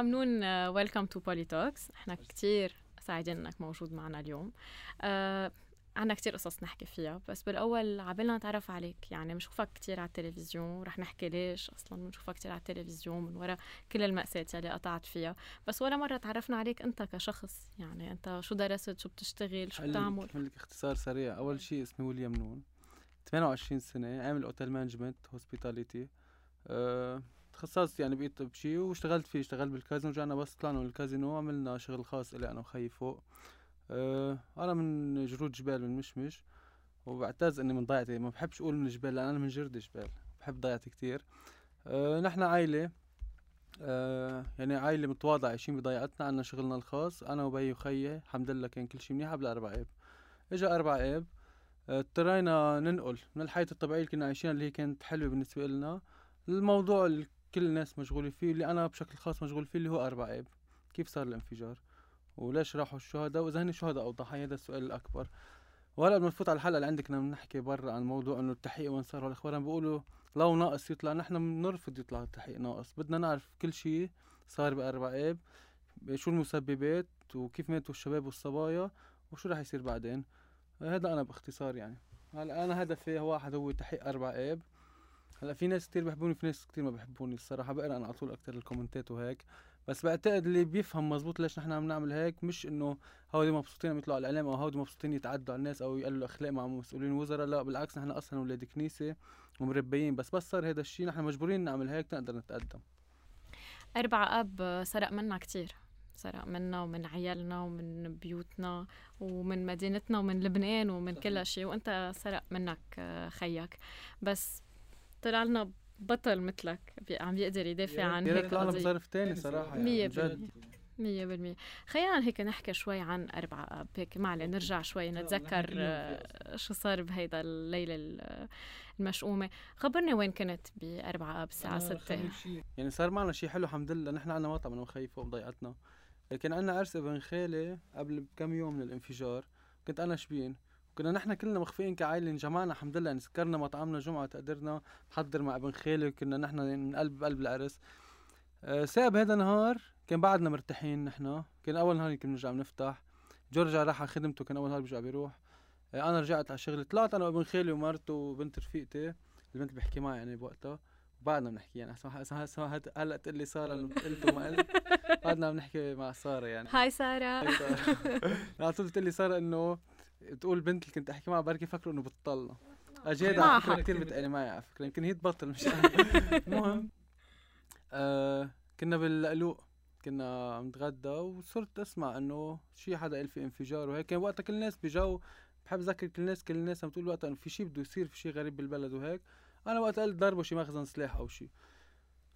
ويليام نون welcome to Poli Talks إحنا كثير سعيدين انك موجود معنا اليوم. uh, عنا كتير قصص نحكي فيها بس بالأول عبالنا نتعرف عليك. يعني بنشوفك كتير على التلفزيون رح نحكي ليش أصلا بنشوفك كتير على التلفزيون من وراء كل المأساة اللي قطعت فيها. بس ولا مرة تعرفنا عليك أنت كشخص. يعني أنت شو درست شو بتشتغل شو بتعمل؟ لك اختصار سريع. أول شيء اسمي ويليام نون. 28 سنة عامل hotel management hospitality أه تخصصت يعني بقيت بشي واشتغلت فيه اشتغلت بالكازينو رجعنا بس طلعنا من الكازينو عملنا شغل خاص إلي أنا وخيي فوق. أه أنا من جرود جبال من مشمش وبعتز إني من ضيعتي ما بحبش أقول من جبال لأن أنا من جرد جبال بحب ضيعتي كتير. أه نحن عائلة أه يعني عائلة متواضعة عايشين بضيعتنا عنا شغلنا الخاص أنا وبي وخيي الحمد لله كان كل شي منيح قبل أربع اب إجا أربع اب آه، اضطرينا ننقل من الحياة الطبيعية اللي كنا عايشينها اللي هي كانت حلوة بالنسبة لنا الموضوع كل الناس مشغولة فيه اللي أنا بشكل خاص مشغول فيه اللي هو أربع اب كيف صار الانفجار؟ وليش راحوا الشهداء؟ وإذا هن شهداء أو ضحايا هذا السؤال الأكبر. وهلا بدنا نفوت على الحلقة اللي عندك بدنا نحكي برا عن موضوع إنه التحقيق وين صار. والاخبار بيقولوا لو ناقص يطلع نحن بنرفض يطلع التحقيق ناقص. بدنا نعرف كل شيء صار بأربع اب شو المسببات وكيف ماتوا الشباب والصبايا وشو رح يصير بعدين. هذا أنا باختصار يعني. هلا أنا هدفي واحد هو تحقيق أربع اب هلأ في ناس كتير بحبوني في ناس كتير ما بحبوني الصراحة بقرا أنا على طول أكثر الكومنتات وهيك. بس بعتقد اللي بيفهم مزبوط ليش نحن عم نعمل هيك مش إنه هودي مبسوطين عم يطلعوا على الإعلام أو هودي مبسوطين يتعدوا على الناس أو يقلوا أخلاق مع مسؤولين وزراء لا بالعكس نحن أصلا أولاد كنيسة ومربيين. بس بس صار هذا الشيء نحن مجبورين نعمل هيك نقدر نتقدم. أربعة أب سرق منا كتير. سرق منا ومن عيالنا ومن بيوتنا ومن مدينتنا ومن لبنان ومن كل شيء. وأنت سرق منك خيك. بس طلع لنا بطل مثلك عم يقدر يدافع عن هيك طلعنا بظرف ثاني صراحة يعني جد مية بالمية. خلينا هيك نحكي شوي عن أربعة أب هيك معلي نرجع شوي نتذكر آه، شو صار بهيدا الليلة المشؤومة. خبرني وين كنت بأربعة أب الساعة ستة؟ يعني صار معنا شيء حلو الحمد لله. نحن عنا مطعم أنا وخيي فوق ضيعتنا كان عنا عرس ابن خالي قبل بكم يوم من الانفجار. كنت أنا شبين. كنا نحن كلنا مخفيين كعائلة انجمعنا الحمد لله سكرنا مطعمنا جمعة تقدرنا نحضر مع ابن خالي وكنا نحن من قلب قلب العرس أه ساب هذا النهار كان بعدنا مرتاحين نحن. كان أول نهار يمكن نرجع بنفتح. جورجا راح على خدمته كان أول نهار بيرجع بيروح. أه أنا رجعت على شغلي. طلعت أنا وابن خالي ومرته وبنت رفيقتي. البنت اللي بحكي معها يعني بوقتها. بعدنا بنحكي يعني. هسه هلأ تقول لي ساره قلت وما قلت. بعدنا بنحكي مع سارة يعني. هاي سارة. على طول بتقول لي سارة إنه تقول البنت اللي كنت أحكي معها بركي فكروا إنه بتطلع اجاد على فكره كثير بتقلي معي على فكرة. يمكن هي تبطل مش المهم. آه كنا بالقلوق كنا عم نتغدى وصرت أسمع إنه شي حدا قال في انفجار وهيك. كان وقتها كل الناس بجو بحب ذكر كل الناس كل الناس عم تقول وقتها إنه في شي بده يصير في شي غريب بالبلد وهيك. أنا وقت قلت ضربوا شي مخزن سلاح أو شي.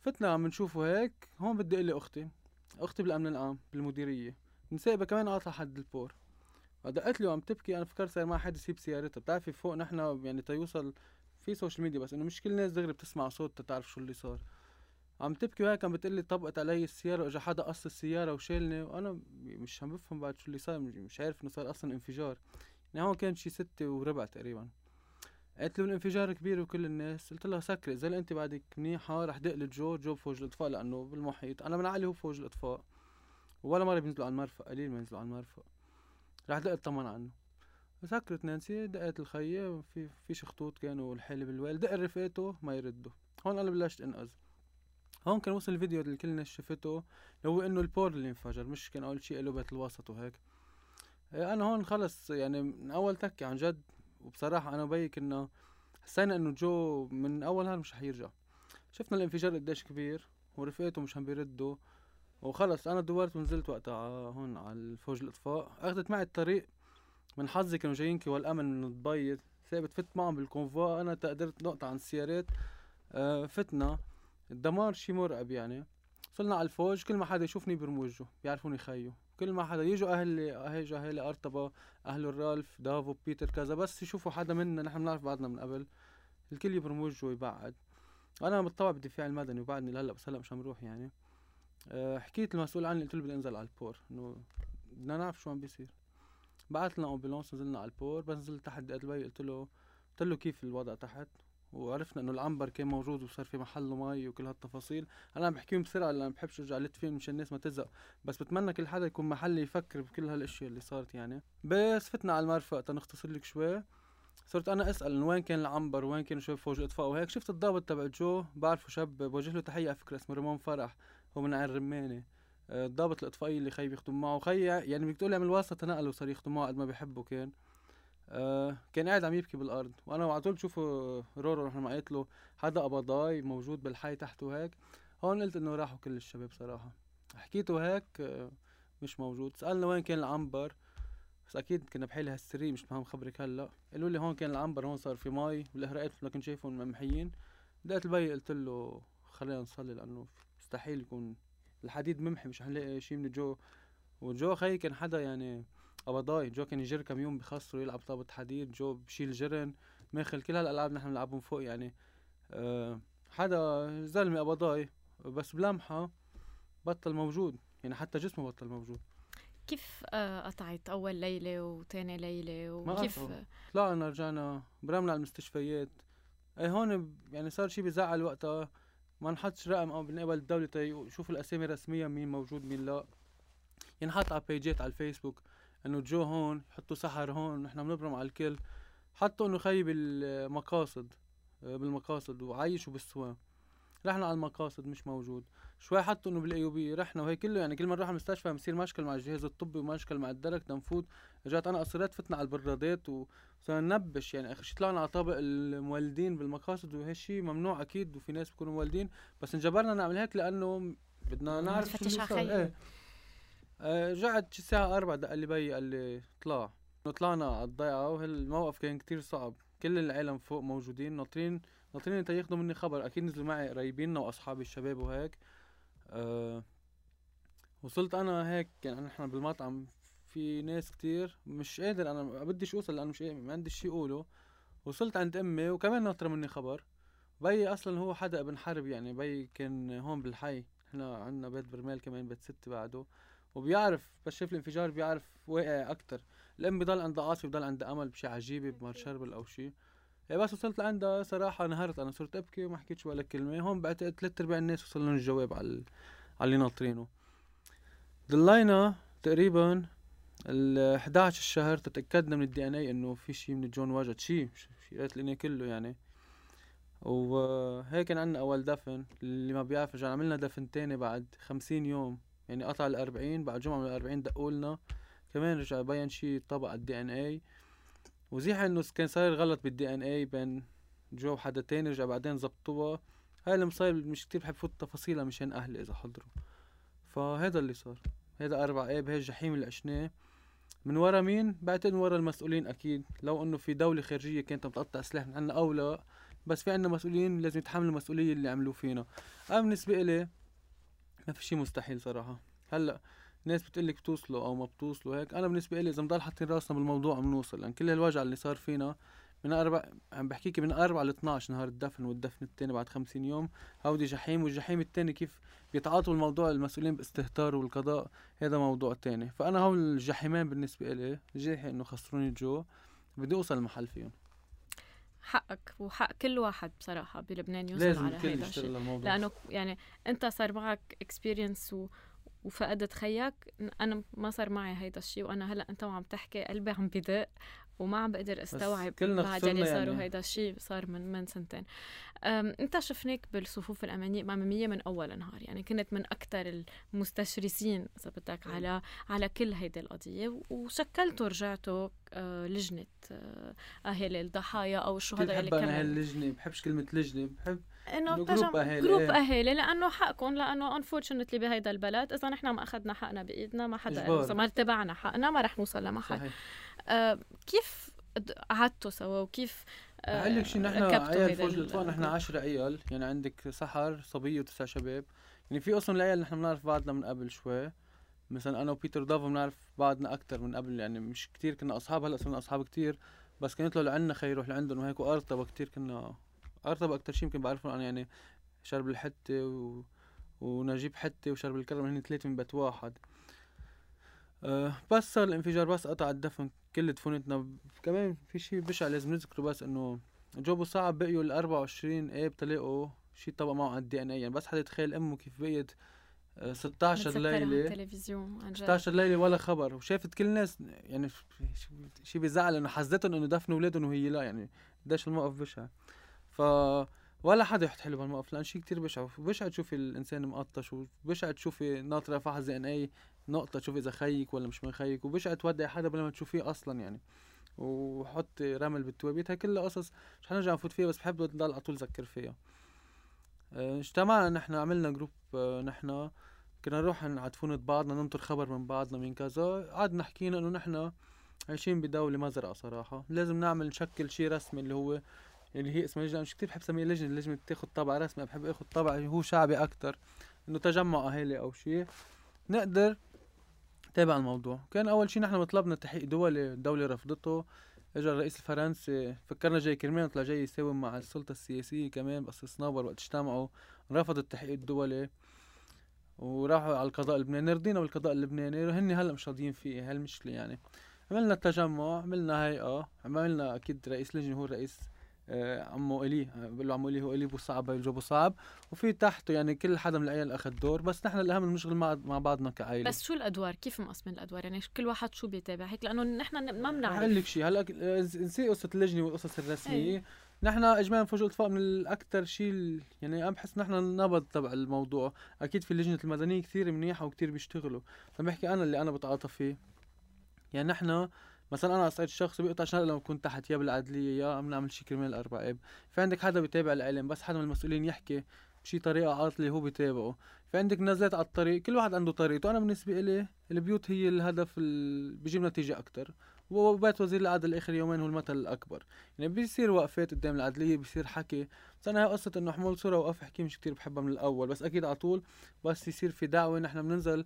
فتنا عم نشوفه هيك. هون بتدق لي أختي أختي بالأمن العام بالمديرية. مسابة كمان قاطعة حد البور. دقت لي وعم تبكي؟ أنا فكرت صار معها حادث بسيارتها. بتعرفي فوق نحن يعني تيوصل في social media بس إنه مش كل الناس دغري بتسمع صوت تعرف شو اللي صار. عم تبكي وهيك عم بتقلي طبقت علي السيارة وإجا حدا قص السيارة وشالني وأنا مش عم بفهم بعد شو اللي صار مش عارف إنه صار أصلا انفجار. يعني هون كان شي ستة وربع تقريبا. قالت له الانفجار كبير وكل الناس. قلت لها سكري إذا أنت بعدك منيحه رح دق جو جو فوج الأطفاء لأنه بالمحيط. أنا من علي هو فوج الأطفاء ولا مرة بينزلوا على المرفق قليل ما ينزلوا على المرفق رح دق اطمن عنه. سكرت نانسي دقت الخية في فيش خطوط كانوا الحالة بالوالد دق رفقاته ما يردوا. هون أنا بلشت انقذ. هون كان وصل الفيديو اللي كل الناس شافته اللي هو انه البور اللي انفجر مش كان أول شيء قلوبة الوسط وهيك. إيه، أنا هون خلص يعني من أول تكة عن جد. وبصراحة أنا وبي كنا حسينا إنه جو من أول نهار مش حيرجع شفنا الانفجار قديش كبير ورفقاته مش عم بيردوا. وخلص أنا دورت ونزلت وقتها هون على الفوج الإطفاء. أخذت معي الطريق من حظي كانوا جايين كي والأمن من دبي ثابت فت معهم بال convoi أنا قدرت نقطع عن السيارات آه فتنا. الدمار شي مرعب يعني. وصلنا على الفوج كل ما حدا يشوفني يبرم وجهه بيعرفوني خيو. كل ما حدا يجوا أهل أهل أهل ارطبا أهل الرالف دافو بيتر كذا. بس يشوفوا حدا منا نحن بنعرف بعضنا من قبل. الكل يبرم وجهه ويبعد. أنا متطوع بالدفاع المدني وبعدني لهلأ بس هلا مش عم روح يعني. حكيت المسؤول عني قلت له بدي انزل على البور. إنه بدنا نعرف شو عم بيصير. بعث لنا ambulance نزلنا على البور. بس نزلت تحت دقيت لبيي قلت له قلت له كيف الوضع تحت؟ وعرفنا إنه العنبر كان موجود وصار في محله مي وكل هالتفاصيل. أنا عم بحكيهم بسرعة لأن بحبش أرجع لت فيهم مشان الناس ما تزهق. بس بتمنى كل حدا يكون محلي يفكر بكل هالأشياء اللي صارت يعني. بس فتنا على المرفق تنختصر لك شوي. صرت أنا أسأل وين كان العنبر؟ وين كانوا شباب فوج إطفاء؟ وهيك شفت الضابط تبع جو بعرفه شاب بوجه له تحية على فكرة اسمه ريمون فرح. هو من عين رمانة. آه، الضابط الإطفائي اللي خي بيخدم معه. خي يعني بدك تقول يعمل واسطة نقله وصار يخدم معه قد ما بيحبه كان. آه كان قاعد عم يبكي بالأرض. وأنا على طول بشوفه رورو رحنا ما قلت له حدا قبضاي موجود بالحي تحته هيك. هون قلت إنه راحوا كل الشباب صراحة. حكيته هيك آه مش موجود. سألنا وين كان العنبر. بس أكيد كنا بحالي هالسرية مش مهم خبرك هلأ. قالوا لي هون كان العنبر هون صار في مي. والاهراءات مثل ما كنت شايفهم ممحيين. دقيت لبيي قلت له خلينا نصلي لأنه مستحيل يكون الحديد ممحي مش حنلاقي شيء من جو وجو خي كان حدا يعني قبضاي جو كان يجر كم يوم بخسره يلعب طابة حديد جو بشيل جرن ماخل كل هالألعاب نحن بنلعبهم فوق يعني. أه حدا زلمة قبضاي بس بلمحة بطل موجود يعني حتى جسمه بطل موجود. كيف آه، قطعت أول ليلة وثاني ليلة؟ وكيف؟ طلعنا رجعنا برمنا على المستشفيات. إيه هون يعني صار شيء بزعل وقتها. ما نحطش رقم أو بنقبل الدولة يشوف الأسامي رسميا مين موجود مين لا. ينحط على بيجات على الفيسبوك إنه جو هون حطوا سحر هون نحن بنبرم على الكل. حطوا إنه خيب المقاصد بالمقاصد وعيشوا بالسوام رحنا على المقاصد مش موجود. شوي حطوا إنه بالايوبي رحنا وهي كله يعني كل ما نروح على المستشفى بصير مشكل مع الجهاز الطبي ومشكل مع الدرك تنفوت رجعت أنا اصريت فتنا على البرادات وصرنا ننبش يعني آخر شي طلعنا على طابق المولدين بالمقاصد وهالشي ممنوع أكيد وفي ناس بيكونوا مولدين بس انجبرنا نعمل هيك لأنه بدنا نعرف شو اللي إيه. آه، رجعت شي الساعة أربعة دق لي بي قال لي اطلع طلعنا على الضيعة وهالموقف كان كتير صعب. كل العالم فوق موجودين ناطرين ناطرين انت ياخدوا مني خبر. أكيد نزلوا معي قريبيننا وأصحابي الشباب وهيك. أه وصلت أنا هيك يعني نحن بالمطعم في ناس كتير مش قادر أنا بديش أوصل لأنه مش ما عندي شي أقوله. وصلت عند أمي وكمان ناطرة مني خبر. بي أصلا هو حدا ابن حرب يعني بي كان هون بالحي. إحنا عندنا بيت برمال كمان بيت ست بعده. وبيعرف بس شاف الانفجار بيعرف واقع أكتر. الأم بضل عندها عاصفه بضل عندها أمل بشي عجيبة بمار شربل أو شي. يعني بس وصلت لعندها صراحة انهارت أنا صرت أبكي وما حكيتش ولا كلمة. هون بعتقد ثلاث أرباع الناس وصل لهم الجواب على اللي ناطرينه. ضلينا تقريبا ال 11 الشهر تتأكدنا من ال DNA إنه في شيء من جو وجد شيء قالت لي كله يعني. وهيك كان عندنا أول دفن. اللي ما بيعرف رجعنا عملنا دفن تاني بعد خمسين يوم. يعني قطع الأربعين بعد جمعة من الأربعين دقولنا. كمان رجع بين شي طبق ال DNA وزيح إنه كان صاير غلط بال DNA بين جو وحدا تاني رجع بعدين زبطوها. هاي المصايب مش كتير بحب فوت تفاصيلها مشان أهلي إذا حضروا. فهذا اللي صار. هذا أربع ايب هي الجحيم اللي عشناه من ورا مين؟ بعتقد من ورا المسؤولين أكيد. لو إنه في دولة خارجية كانت عم تقطع سلاح من عنا أو لا بس في عنا مسؤولين لازم يتحملوا المسؤولية اللي عملوه فينا. أنا بالنسبة إلي ما في شي مستحيل صراحة. هلأ ناس بتقلك بتوصلوا أو ما بتوصلوا هيك. أنا بالنسبة لي إذا بنضل حاطين راسنا بالموضوع بنوصل لأن كل هالوجع اللي صار فينا من أربع عم بحكيك من أربعة ل 12 نهار الدفن والدفن التاني بعد 50 يوم. هودي جحيم والجحيم التاني كيف بيتعاطوا الموضوع المسؤولين باستهتار والقضاء. هذا موضوع تاني. فأنا هول الجحيمين بالنسبة إلي جاحي إنه خسروني جو. بدي أوصل المحل فيهم. حقك وحق كل واحد بصراحة بلبنان يوصل على هذا الشيء. لأنه يعني أنت صار معك experience و وفقدت خيك أنا ما صار معي هيدا الشيء وأنا هلأ أنت وعم تحكي قلبي عم بدق. وما عم بقدر استوعب بعد اللي صار يعني. وهيدا الشيء صار من من سنتين انت شفناك بالصفوف الاماميه من أول نهار يعني كنت من أكثر المستشرسين إذا بدك على على كل هيدي القضية وشكلتوا رجعتوا آه، لجنة أهالي الضحايا أو الشهداء اللي كانوا بحب أنا هاللجنة بحبش كلمة لجنة بحب إنه group أهالي group إيه. أهالي لأنه حقكم لأنه unfortunately بهيدا البلد إذا نحن ما أخذنا حقنا بإيدنا ما حدا ما اتبعنا حقنا ما رح نوصل لمحل صحيح. آه كيف قعدتوا سوا وكيف آه لك شيء نحن عيال فوج الاطفاء نحن 10 عيال يعني عندك سحر صبيه وتسع شباب. يعني في قسم العيال نحن بنعرف بعضنا من قبل شوي. مثلا أنا وبيتر دافو بنعرف بعضنا أكثر من قبل يعني مش كتير كنا أصحاب هلأ صرنا أصحاب كتير. بس كان يطلعوا لعنا خي يروح لعندهم وهيك وارتبا كتير كنا ارتبا أكثر شيء يمكن بعرفهم أنا يعني شرب الحتة و... ونجيب حتة وشرب الكرم هن ثلاثة من بيت واحد. أه بس صار الانفجار بس قطع الدفن كل دفونتنا كمان في شيء بشع لازم نذكره بس إنه جوبه صعب بقيوا ال 24 إيه بتلاقوا شي طبق معه على الدي ان اي يعني بس حدا يتخيل أمه كيف بقيت 16 ليلة. التلفزيون 16 ليلة ولا خبر. وشافت كل الناس يعني شي بيزعل إنه حزتهم إنه دفنوا أولادهم وهي لا يعني قديش الموقف بشع. ف ولا حدا يحط حلو بهالموقف لأن شيء كتير بشع. بشع تشوفي الإنسان مقطش وبشع تشوفي ناطرة فحص دي إن اي نقطة تشوفي إذا خيك ولا مش من خيك وبشع تودعي حدا بلا ما تشوفيه أصلا يعني. وحط رمل بالتوابيت هاي كلها قصص مش حنرجع نفوت فيها بس بحب نضل على طول ذكر فيها. آه، اجتمعنا نحن عملنا جروب آه، نحن كنا نروح نعطفون بعضنا ننطر خبر من بعضنا من كذا. قعدنا حكينا إنه نحن عايشين بدولة مزرعة صراحة. لازم نعمل نشكل شيء رسمي اللي هو اللي هي اسمها لجنة. مش كتير بحب سميها لجنة اللجنة بتاخد طابع رسمي. بحب آخد طابع هو شعبي أكتر. إنه تجمع أهالي أو شيء نقدر تابع الموضوع. كان أول شيء نحن طلبنا تحقيق دولي الدولة رفضته. اجى الرئيس الفرنسي فكرنا جاي كرمال طلع جاي يساوم مع السلطة السياسية كمان بس صنابر وقت اجتمعوا. رفض التحقيق الدولي وراحوا على القضاء اللبناني رضينا بالقضاء اللبناني. وهن هلأ مش راضيين فيه هالمشكلة يعني؟ عملنا التجمع عملنا هيئة عملنا أكيد رئيس لجنة هو الرئيس آه، عمو إلي بقول له عمو إلي هو إلي ابو صعب ابو صعب. وفي تحته يعني كل حدا من العيال أخذ دور بس نحن الأهم نشغل مع مع بعضنا كعائلة. بس شو الأدوار؟ كيف مقسمين الأدوار؟ يعني كل واحد شو بيتابع؟ هيك لأنه نحن ما بنعرف. هقول لك شيء هلأ نسي قصة اللجنة والقصص الرسمية. أي. نحن اجمالا فوج الاتفاق من الأكثر شيء يعني أنا بحس نحن النبض تبع الموضوع. أكيد في اللجنه المدنية كثير منيحة وكثير بيشتغلوا. فبحكي أنا اللي أنا بتعاطى فيه. يعني نحن مثلا أنا صعيد الشخص بيقطع شهر لما كنت تحت يا بالعدليه يا عم نعمل شيء كرمال الاربعاب في عندك حدا بيتابع الإعلام بس حدا من المسؤولين يحكي بشي طريقة عاطلة هو بيتابعه. في عندك نزلات على الطريق كل واحد عنده طريقته. أنا بالنسبة لي البيوت هي الهدف اللي بيجيب نتيجة أكثر وبيت وزير العدل آخر يومين هو المثل الأكبر. يعني بيصير وقفات قدام العدليه بيصير حكي. بس أنا قصة إنه حمول صورة وقف حكي مش كتير بحبها من الأول. بس أكيد على طول بس يصير في دعوة نحن بننزل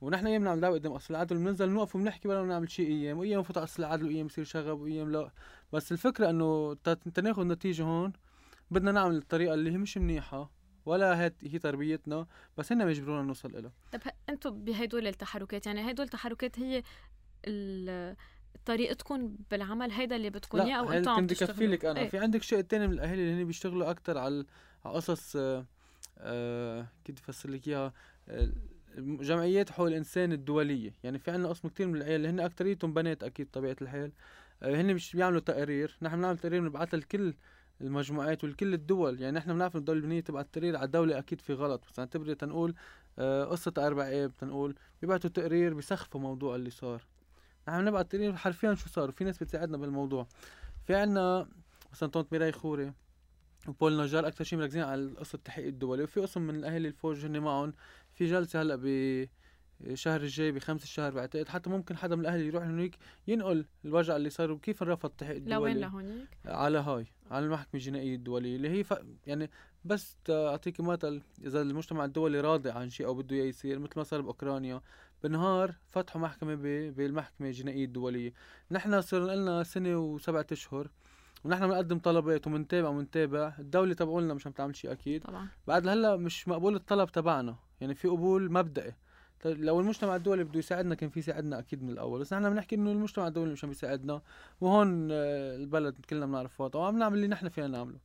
ونحن أيام نعمل دعوة قدام أصل العدل بننزل نوقف وبنحكي ولا نعمل شيء. إيام وإيام على أصل العدل وإيام يصير شغب وإيام لا. بس الفكرة إنه تناخذ نتيجة هون. بدنا نعمل الطريقة اللي هي مش منيحة ولا هي هي تربيتنا بس هن بيجبرونا نوصل لها طب أنتم بهدول التحركات يعني هدول التحركات هي طريقتكم بالعمل هيدا اللي بدكم اياه أو أنتم عم كنت كفي لك أنا. إيه؟ في عندك شيء تاني من الأهالي اللي هن بيشتغلوا أكثر على قصص آه آه كيف أفسر لك إياها؟ جمعيات حقوق الإنسان الدولية. يعني في عندنا قسم كتير من العيال اللي هن اكثريتهم بنات أكيد طبيعة الحال. آه هن مش بيعملوا تقارير نحن بنعمل تقارير بنبعثها لكل المجموعات ولكل الدول. يعني نحن بنعرف الدولة اللبنانية تبعت تقرير على الدولة أكيد في غلط. بس تبري تنقول آه قصة أربع اب تنقول بيبعتوا تقرير بيسخفوا موضوع اللي صار. نحن بنبعت تقرير حرفيا شو صار وفي ناس بتساعدنا بالموضوع. في عنا مثلا طنط ميراي خوري. وبول نجار أكثر شيء مركزين على قصة التحقيق الدولي وفي قسم من الاهالي الفوج هن معهم. في جلسة هلأ ب الشهر الجاي بخمس الشهر بعتقد. حتى ممكن حدا من الأهل يروح هنيك ينقل الوجع اللي صار وكيف رفض التحقيق الدولي لوين لهونيك؟ على هاي على المحكمة الجنائية الدولية اللي هي ف... يعني بس أعطيك مثل. إذا المجتمع الدولي راضي عن شيء أو بده إياه يصير مثل ما صار بأوكرانيا بالنهار فتحوا محكمة ب... بالمحكمة الجنائية الدولية. نحن صرنا لنا سنة وسبعة أشهر ونحن بنقدم طلبات وبنتابع وبنتابع الدولة تبعولنا مش عم تعمل شيء أكيد. طبعا. بعد هلا مش مقبول الطلب تبعنا. يعني في قبول مبدئي. لو المجتمع الدولي بده يساعدنا كان في يساعدنا أكيد من الأول. بس نحن بنحكي إنه المجتمع الدولي مش عم يساعدنا. وهون آه، البلد كلنا بنعرف وضعه وعم نعمل اللي نحن فينا نعمله.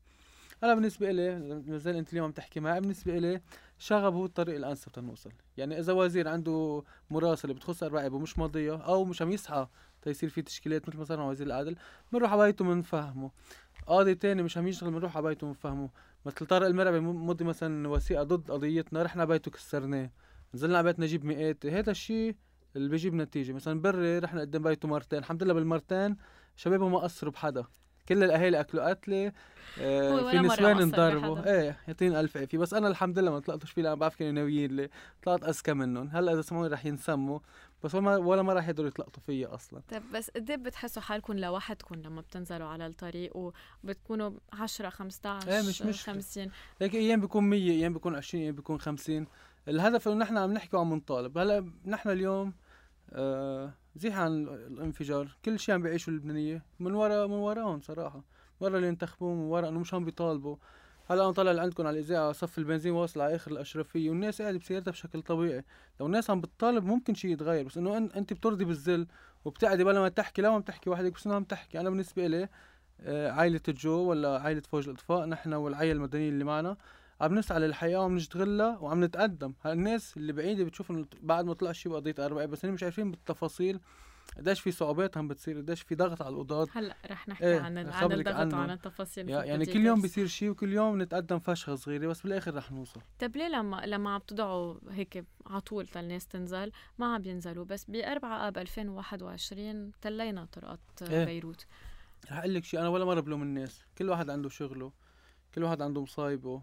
أنا بالنسبة لي مثل أنت اليوم عم تحكي معي بالنسبة لي شغب هو الطريق الأنسب تنوصل. يعني إذا وزير عنده مراسله بتخص أربعة ومش ماضية أو مش عم يسعى تيصير في تشكيلات مثل مع وزير العدل بنروح على بيته بنفهمه قاضي تاني مش عم يشتغل بنروح على بيته بنفهمه مثل طارق المرعبي مضي مثلا وثيقه ضد قضيتنا رحنا على بيته كسرناه. نزلنا على بيتنا نجيب مئات. هذا الشيء اللي بيجيب نتيجة. مثلا بري رحنا قدام بيته مرتين. الحمد لله بالمرتين شبابه ما قصروا بحدا. كل الأهالي أكلوا قتله آه في نسوان انضربوا. إيه يعطيني ألف عافية. بس أنا الحمد لله ما طلعتش فيه لأن بعرف كانوا ناويين لي طلعت أذكى منهم. هلأ إذا سمعوني رح ينسموا بس ولا ولا ما رح يقدروا يتلقطوا فيا أصلا. طيب بس قد إيه بتحسوا حالكم لوحدكم لما بتنزلوا على الطريق وبتكونوا 10 15 إيه مش مش 50 لكن أيام بيكون 100 أيام بيكون 20 أيام بيكون 50 الهدف إنه نحن عم نحكي وعم نطالب. هلأ نحن اليوم آه زيح عن الانفجار كل شيء عم بيعيشوا اللبنانية من ورا من وراهم صراحة. ورا اللي انتخبوه من ورا إنه مش عم بيطالبوا. هلا أنا طالع عندكم على الإذاعة صف البنزين واصل على آخر الأشرفية والناس قاعدة بسيارتها بشكل طبيعي. لو الناس عم بتطالب ممكن شيء يتغير بس إنه أنت بترضي بالذل وبتقعدي بلا ما تحكي لو عم تحكي وحدك بس إنه عم تحكي. أنا بالنسبة لي آه، عائلة جو ولا عائلة فوج الإطفاء نحن والعائلة المدنية اللي معنا عم نسعى للحياة وعم نشتغلها وعم نتقدم. الناس اللي بعيدة بتشوف إنه بعد ما طلع شيء بقضية أربعة بس هن مش عارفين بالتفاصيل قديش في صعوبات عم بتصير قديش في ضغط على القضاة. هلأ رح نحكي إيه عن عن الضغط وعن التفاصيل يعني كل يوم بيصير شيء وكل يوم نتقدم فشخة صغيرة بس بالآخر رح نوصل. طيب ليه لما لما عم تدعوا هيك على طول الناس تنزل؟ ما عم بينزلوا بس ب 4 اب 2021 تلينا طرقات إيه. بيروت. رح أقول لك شيء أنا ولا مرة بلوم الناس. كل واحد عنده شغله كل واحد عنده مصايبه.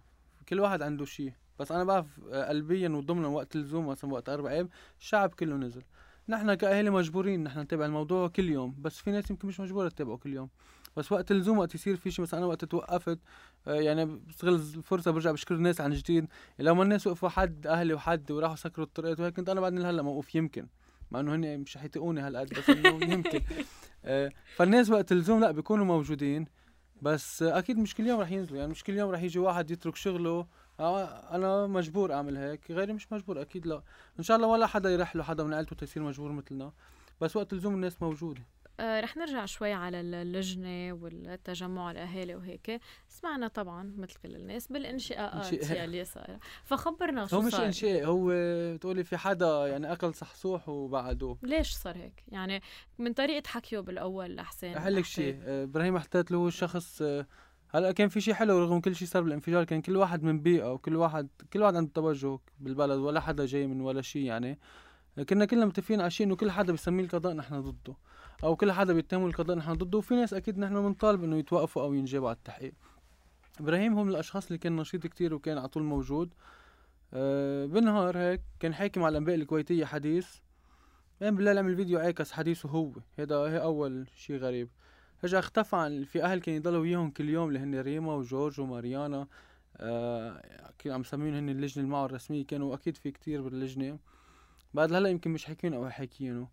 كل واحد عنده شيء بس أنا بعرف قلبيا وضمنا وقت الزوم مثلا وقت أربع أيام الشعب كله نزل. نحن كاهالي مجبورين نحن نتابع الموضوع كل يوم بس في ناس يمكن مش مجبورة تتابعه كل يوم. بس وقت اللزوم وقت يصير في شيء مثلا أنا وقت توقفت آه، يعني بستغل الفرصة برجع بشكر الناس عن جديد. لما الناس وقفوا حد أهلي وحد وراحوا سكروا الطرقات وهيك كنت أنا بعدني لهلا موقوف يمكن. مع إنه هن مش حيتقوني هالقد بس إنه يمكن. آه، فالناس وقت اللزوم لا بيكونوا موجودين. بس أكيد مش كل يوم رح ينزلوا يعني مش كل يوم رح يجي واحد يترك شغله. أنا مجبور أعمل هيك غيري مش مجبور أكيد لا. إن شاء الله ولا حدا يرح له حدا من عيلته تيصير مجبور مثلنا. بس وقت اللزوم الناس موجودة. آه رح نرجع شوي على اللجنة والتجمع الأهالي وهيك. سمعنا طبعا مثل كل الناس بالانشقاقات يلي صار فخبرنا شو هو مش انشاء هو بتقولي في حدا يعني أكل صحصوح وبعده. ليش صار هيك؟ يعني من طريقة حكيه بالأول لحسين رح لك شيء آه، إبراهيم حتات له شخص آه، هلأ كان في شيء حلو رغم كل شيء صار بالانفجار كان كل واحد من بيئة وكل واحد كل واحد عنده توجه بالبلد ولا حدا جاي من ولا شيء يعني. كنا كلنا متفقين على شيء إنه كل حدا بيسميه القضاء نحن ضده. أو كل حدا بيتهموا القضاء نحن ضده. وفي ناس أكيد نحن بنطالب إنه يتوقفوا أو ينجابوا على التحقيق. إبراهيم هو من الأشخاص اللي كان نشيط كتير وكان على طول موجود. أه بالنهار هيك كان حاكي مع الأنباء الكويتية حديث. بعدين بالليل عمل فيديو عاكس حديثه هو. هذا هي أول شيء غريب. رجع اختفى عن في أهل كانوا يضلوا وياهم كل يوم اللي هن ريما وجورج وماريانا. آه عم يسميهم هن اللجنة المعه الرسمية. كانوا أكيد في كتير باللجنة. بعد هلا يمكن مش حاكيين أو حاكيينه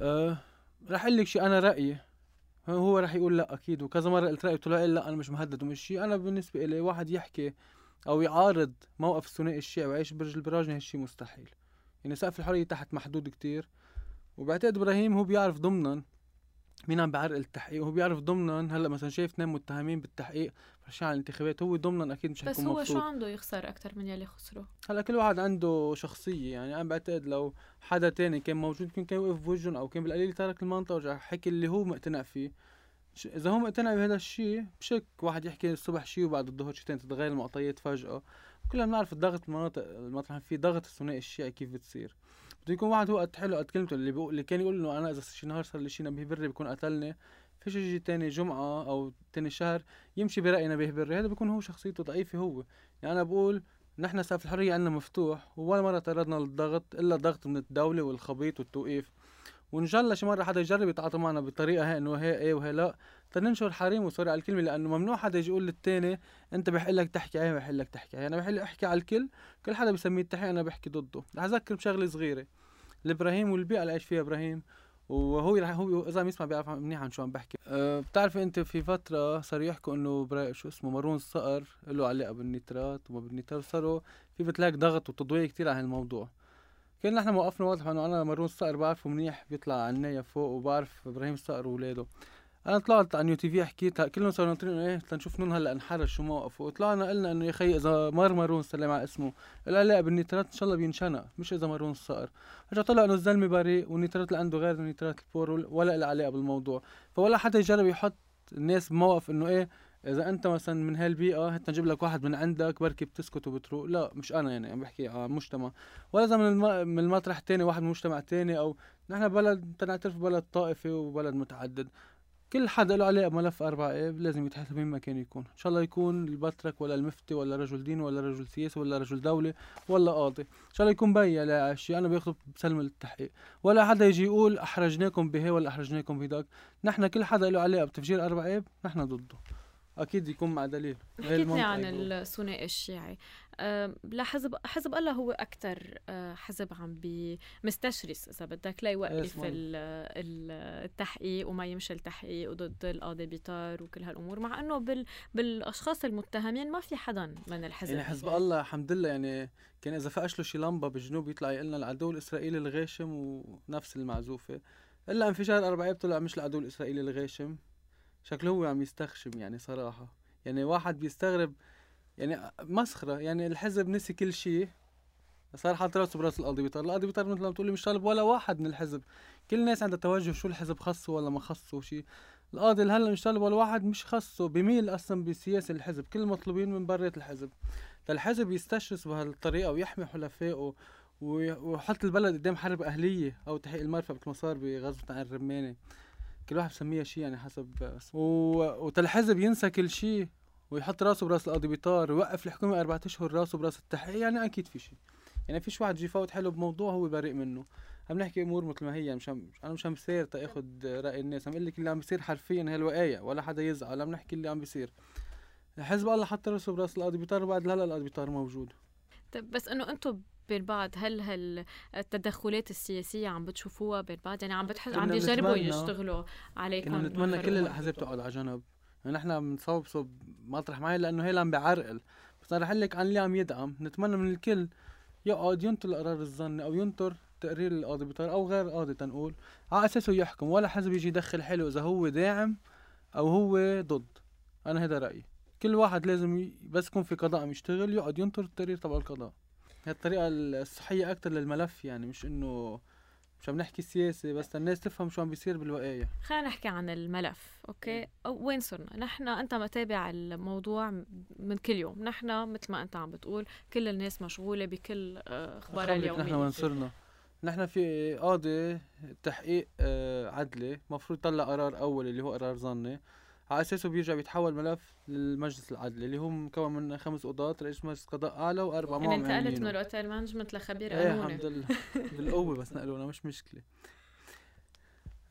آه رح أقول لك شيء أنا رأيي هو رح يقول لا أكيد وكذا مرة قلت رايي قلت له لا أنا مش مهدد ومش شيء أنا بالنسبة لي واحد يحكي أو يعارض موقف الثنائي الشيعي ويعيش برج البراجنة هالشيء مستحيل. يعني سقف الحرية تحت محدود كتير. وبعتقد إبراهيم هو بيعرف ضمنا مين عم بيعرقل التحقيق؟ وهو بيعرف ضمنا هلأ مثلا شايف اثنين متهمين بالتحقيق فرشين على الانتخابات هو ضمنا أكيد مش مبسوط بس هو شو عنده يخسر أكثر من يلي خسره هلأ كل واحد عنده شخصية يعني أنا بعتقد لو حدا تاني كان موجود يمكن كان وقف بوجهن أو كان بالقليل ترك المنطقة ورجع حكي اللي هو مقتنع فيه. إذا هو مقتنع بهذا الشيء بشك واحد يحكي الصبح شيء وبعد الظهر شيء ثاني تتغير المعطيات فجأة. كلنا بنعرف الضغط المناطق المطرح فيه ضغط الثنائي الشيعي كيف بتصير. بده يكون واحد هو قد حلو. قد كلمته اللي بيقول اللي كان يقول إنه أنا إذا شي نهار صار لي شي نبيه بري بيكون قتلني. فيش يجي تاني جمعة أو تاني شهر يمشي برأي نبيه بري. هذا بيكون هو شخصيته ضعيفة هو. يعني أنا بقول نحن سقف الحرية عندنا مفتوح ولا مرة تعرضنا للضغط إلا الضغط من الدولة والخبيط والتوقيف. وإن شاء الله شي مرة حدا يجرب يتعاطى معنا بطريقة هي إنه هي إيه وهي لا. تننشر حريم وسوري على الكلمة لأنه ممنوع حدا يجي يقول للتاني أنت بحق لك تحكي عليه بحق لك تحكي. عليه أنا بحق أحكي على الكل كل حدا بسميه التحقيق أنا بحكي ضده. رح أذكر بشغلة صغيرة. الإبراهيم والبيئة اللي عايش فيها إبراهيم وهو هو إذا عم يسمع بيعرف منيح عن شو عم بحكي. أه بتعرف أنت في فترة صاروا يحكوا إنه شو اسمه مارون الصقر له علاقة بالنيترات وما بالنيترات صاروا في بتلاقي ضغط وتضوية كتير على هالموضوع. كان نحن موقفنا واضح إنه أنا مارون الصقر بعرفه منيح بيطلع عناية فوق وبعرف إبراهيم الصقر واولاده أنا طلعت على New TV حكيت كلهم صاروا ناطرين إيه تنشوف نون هلا انحرج شو موقفه وطلعنا قلنا إنه يا خي إذا مار مارون سلم على اسمه. قال لا بالنيترات إن شاء الله بينشنق مش إذا مارون صار. رجع طلع إنه الزلمة بريء والنيترات اللي عنده غير نيترات البور ولا له علاقة بالموضوع. فولا حدا يجرب يحط الناس بموقف إنه إيه إذا أنت مثلا من هالبيئة هات نجيب لك واحد من عندك بركي بتسكت وبتروق. لا مش أنا يعني عم بحكي على مجتمع ولا إذا من, الم... من المطرح الثاني واحد من مجتمع ثاني أو نحن بلد تنعترف بلد طائفي وبلد متعدد. كل حدا له عليه ملف أربع اب لازم يتحاسب وين ما كان يكون. إن شاء الله يكون البطرك ولا المفتي ولا رجل دين ولا رجل سياسي ولا رجل دولة ولا قاضي. إن شاء الله يكون بيا لا شيء أنا بياخذ بسلم التحقيق. ولا حدا يجي يقول أحرجناكم بهي ولا أحرجناكم بهداك. نحن كل حدا له علاقة بتفجير أربع اب نحن ضده. أكيد يكون مع دليل. حكيتني عن الثنائي الشيعي. لحزب حزب الله هو أكثر أه، حزب عم بمستشرس إذا بدك ليوقف التحقيق وما يمشي التحقيق وضد القاضي بيطار وكل هالأمور مع إنه بال بالأشخاص المتهمين ما في حدا من الحزب. يعني حزب الله الحمد لله. يعني كان إذا فقش له شي لمبة بالجنوب يطلع يقول لنا العدو الإسرائيلي الغاشم ونفس المعزوفة. إلا انفجار أربعة طلع مش العدو الإسرائيلي الغاشم. شكله هو عم يستخشم يعني صراحة. يعني واحد بيستغرب يعني مسخرة يعني الحزب نسي كل شيء. صار حاط راسه براس القاضي بيطار القاضي بيطار مثل ما بتقولي مش طالب ولا واحد من الحزب. كل الناس عندها توجه شو الحزب خصه ولا ما خصه شيء القاضي هلا مش طالب ولا واحد مش خصه بميل أصلا بسياسة الحزب. كل المطلوبين من برة الحزب. فالحزب يستشرس بهالطريقة ويحمي حلفائه ويحط البلد قدام حرب أهلية أو تحقيق المرفأ مثل ما صار بغزوة عن الرمانه كل واحد بسميها شيء يعني حسب و... وتالحزب ينسى كل شيء. ويحط راسه براس القاضي بيطار ويوقف الحكومة أربعة أشهر راسه براس التحقيق يعني أكيد في شيء. يعني فيش واحد يجي فوت حلو بموضوع هو بريء منه. عم نحكي أمور مثل ما هي مش عم أنا مش عم بصير تاخذ رأي الناس عم أقول لك اللي عم بيصير حرفيا هي الوقايه ولا حدا يزعل عم نحكي اللي عم بيصير حزب الله حط راسه براس القاضي بيطار بعد هلا القاضي بيطار موجود. طيب بس إنه أنتم بين بعض هل هل التدخلات السياسية عم بتشوفوها بين بعض؟ يعني عم بتحس عم بيجربوا يشتغلوا عليكم كنا نتمنى كل الأحزاب تقعد على جنب. نحن بنصوب صوب مطرح معي لأنه هي عم بيعرقل بس أنا رح لك عن اللي عم يدعم. نتمنى من الكل يقعد ينطر القرار الظني أو ينطر تقرير القاضي بطار أو غير قاضي تنقول على أساسه يحكم. ولا حزب يجي يدخل حلو إذا هو داعم أو هو ضد. أنا هذا رأيي. كل واحد لازم بس يكون في قضاء عم يشتغل يقعد ينطر التقرير تبع القضاء. هي الطريقة الصحية أكتر للملف يعني مش إنه مش عم نحكي سياسة بس الناس تفهم شو عم بيصير بالوقاية خلينا نحكي عن الملف أوكي؟ وين صرنا؟ نحن أنت متابع الموضوع من كل يوم. نحن مثل ما أنت عم بتقول كل الناس مشغولة بكل آه، أخبار اليومية. نحن وين صرنا. نحن في قاضي تحقيق آه، عدلي مفروض طلع قرار أول اللي هو قرار ظني. على أساسه بيرجع بيتحول ملف للمجلس العدلي اللي هو مكون من خمس قضاة رئيس مجلس قضاء أعلى وأربع يعني انتقلت من ال hotel management لخبير قانوني إيه الحمد لله. بالقوة بس نقلونا مش مشكلة.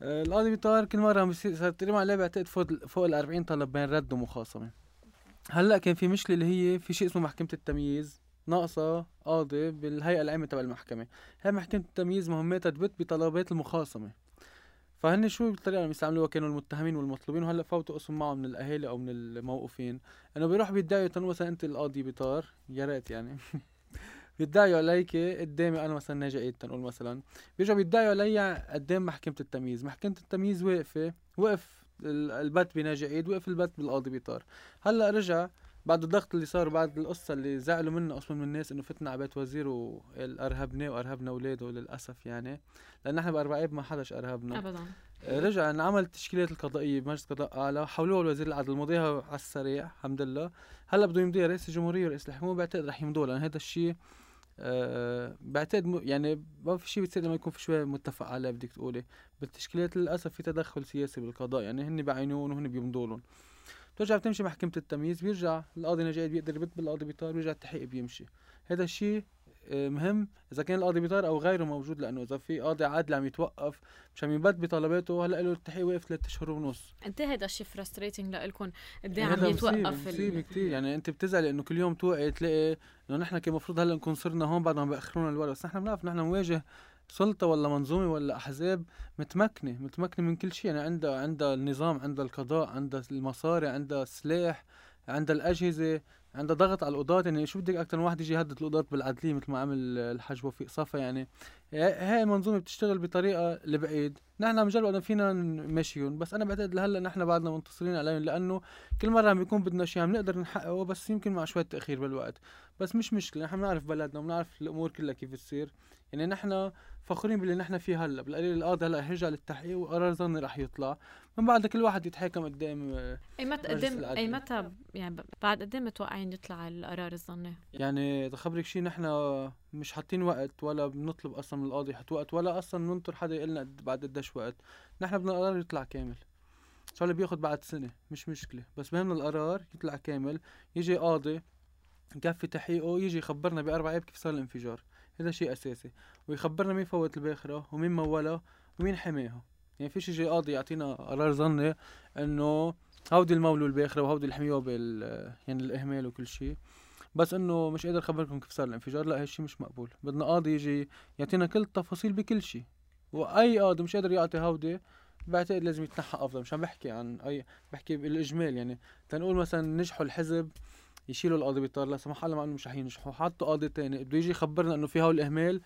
آه، القاضي بيطار كل مرة عم بيصير صار تقريبا عليه بعتقد فوق فوق ال 40 طلب بين رد ومخاصمة. هلأ كان في مشكلة اللي هي في شيء اسمه محكمة التمييز ناقصة قاضي بالهيئة العامة تبع المحكمة. هاي محكمة التمييز مهمتها تبت بطلبات المخاصمة. فهن شو الطريقة اللي بيستعملوها؟ كانوا المتهمين والمطلوبين وهلأ فوتوا قسم معهم من الأهالي أو من الموقوفين. انه بيروح تنو مثلا أنت القاضي بطار يا ريت يعني. بيدعوا عليك قدامي أنا مثلا ناجي تنقول مثلا. بيرجعوا بيدعوا علي قدام محكمة التمييز. محكمة التمييز واقفة وقف البت بناجي عيد وقف البت بالقاضي بيطار هلأ رجع بعد الضغط اللي صار بعد القصة اللي زعلوا منه أصلا من الناس إنه فتنا على بيت وزير وأرهبنا وأرهبنا أولاده للأسف يعني لأن نحن بأربع ما حداش أرهبنا. أبدا. رجع انعمل التشكيلات القضائية بمجلس قضاء أعلى حولوها لوزير العدل مضيها على السريع الحمد لله. هلأ بده يمضيها رئيس الجمهورية ورئيس الحكومة بعتقد رح يمضوها لأن هذا الشيء أه بعتقد م... يعني ما في شيء بتصير لما يكون في شوي متفق عليه بدك تقولي. بالتشكيلات للأسف في تدخل سياسي بالقضاء يعني هن بعينون وهن بيمضوا لهم. بترجع بتمشي محكمة التمييز بيرجع القاضي نجاي بيقدر يبت بالقاضي بيطار بيرجع التحقيق بيمشي. هذا الشيء آه، مهم. إذا كان القاضي بيطار أو غيره موجود لأنه إذا في قاضي عادل عم يتوقف مش عم يبت بطلباته هلأ له التحقيق وقف ثلاث أشهر ونص. انت هذا الشيء فرستريتنج لكم قد عم يتوقف مصيبة كثير يعني أنت بتزعلي إنه كل يوم توقعي تلاقي إنه نحن كان المفروض هلأ نكون صرنا هون بعد ما بياخرونا الورق بس نحن بنعرف نحن نواجه سلطة ولا منظومة ولا أحزاب متمكنة متمكنة من كل شيء. يعني عندها عندها النظام عندها القضاء عندها المصاري عندها السلاح عندها الأجهزة عندها ضغط على القضاة. يعني شو بدك أكثر من واحد يجي يهدد القضاة بالعدلية مثل ما عمل الحاج وفيق صفا؟ يعني هاي المنظومة بتشتغل بطريقة لبعيد. نحن أنه فينا نمشيهم بس أنا بعتقد لهلأ نحن بعدنا منتصرين عليهم لأنه كل مرة عم بيكون بدنا شيء عم نقدر نحققه بس يمكن مع شوية تأخير بالوقت. بس مش مشكلة نحن بنعرف بلدنا وبنعرف الأمور كلها كيف تصير. يعني نحن فخورين باللي نحن فيه هلا. بالقليل القاضي هلا يرجع للتحقيق وقرار ظني رح يطلع. من بعد كل واحد يتحاكم قدام أي متى قدام أي متى يعني بعد قد إيه متوقعين يطلع القرار الظني؟ يعني خبرك شيء نحن مش حاطين وقت ولا بنطلب أصلا من القاضي يحط وقت ولا أصلا ننطر حدا يقول لنا بعد قديش وقت. نحن بدنا القرار يطلع كامل. شو اللي بياخد بعد سنة مش مشكلة. بس بهمنا القرار يطلع كامل. يجي قاضي يكفي تحقيقه يجي يخبرنا بأربع أيام كيف صار الانفجار. هذا شيء أساسي. ويخبرنا مين فوت الباخرة ومين مولها ومين حماها. يعني فيش يجي قاضي يعطينا قرار ظني إنه هودي المولو الباخرة وهودي اللي حميوها بال يعني الإهمال وكل شيء. بس إنه مش قادر أخبركم كيف صار الانفجار لا هالشيء مش مقبول. بدنا قاضي يجي يعطينا كل التفاصيل بكل شيء. وأي قاضي مش قادر يعطي هودي بعتقد لازم يتنحى أفضل. مش عم بحكي عن أي بحكي بالإجمال يعني. تنقول مثلا نجحوا الحزب يشيلوا القاضي بيطار لا سمح الله مع انه مش رح ينجحوا. حطوا قاضي تاني. بده يجي يخبرنا إنه في هول الاهمال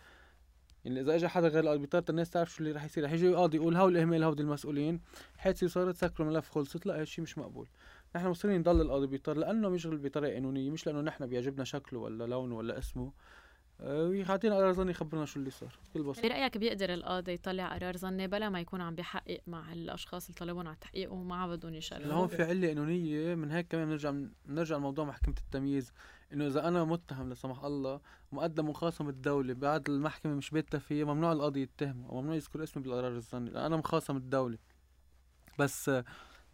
يعني إذا اجى حدا غير القاضي بيطارد الناس تعرف شو اللي رح يصير. رح يجي القاضي يقول هول الاهمال هودي المسؤولين. حادثه صارت سكروا الملف خلصت. لا هالشيء مش مقبول. نحن مصرين نضل القاضي بيطار لأنه بيشغل بطريقة قانونية مش لأنه نحن بيعجبنا شكله ولا لونه ولا اسمه. ويعطينا قرار ظني يخبرنا شو اللي صار بكل بساطة. برأيك بيقدر القاضي يطلع قرار ظني بلا ما يكون عم بيحقق مع الأشخاص اللي طلبون على التحقيق وما بدهم يشرفوا هون في علة قانونيه من هيك كمان بنرجع بنرجع لموضوع محكمة التمييز إنه إذا أنا متهم لا سمح الله ومقدم مخاصم الدولة بعد المحكمة مش بيتها فيها ممنوع القاضي يتهمه أو ممنوع يذكر اسمي بالقرار الظني أنا مخاصم الدولة. بس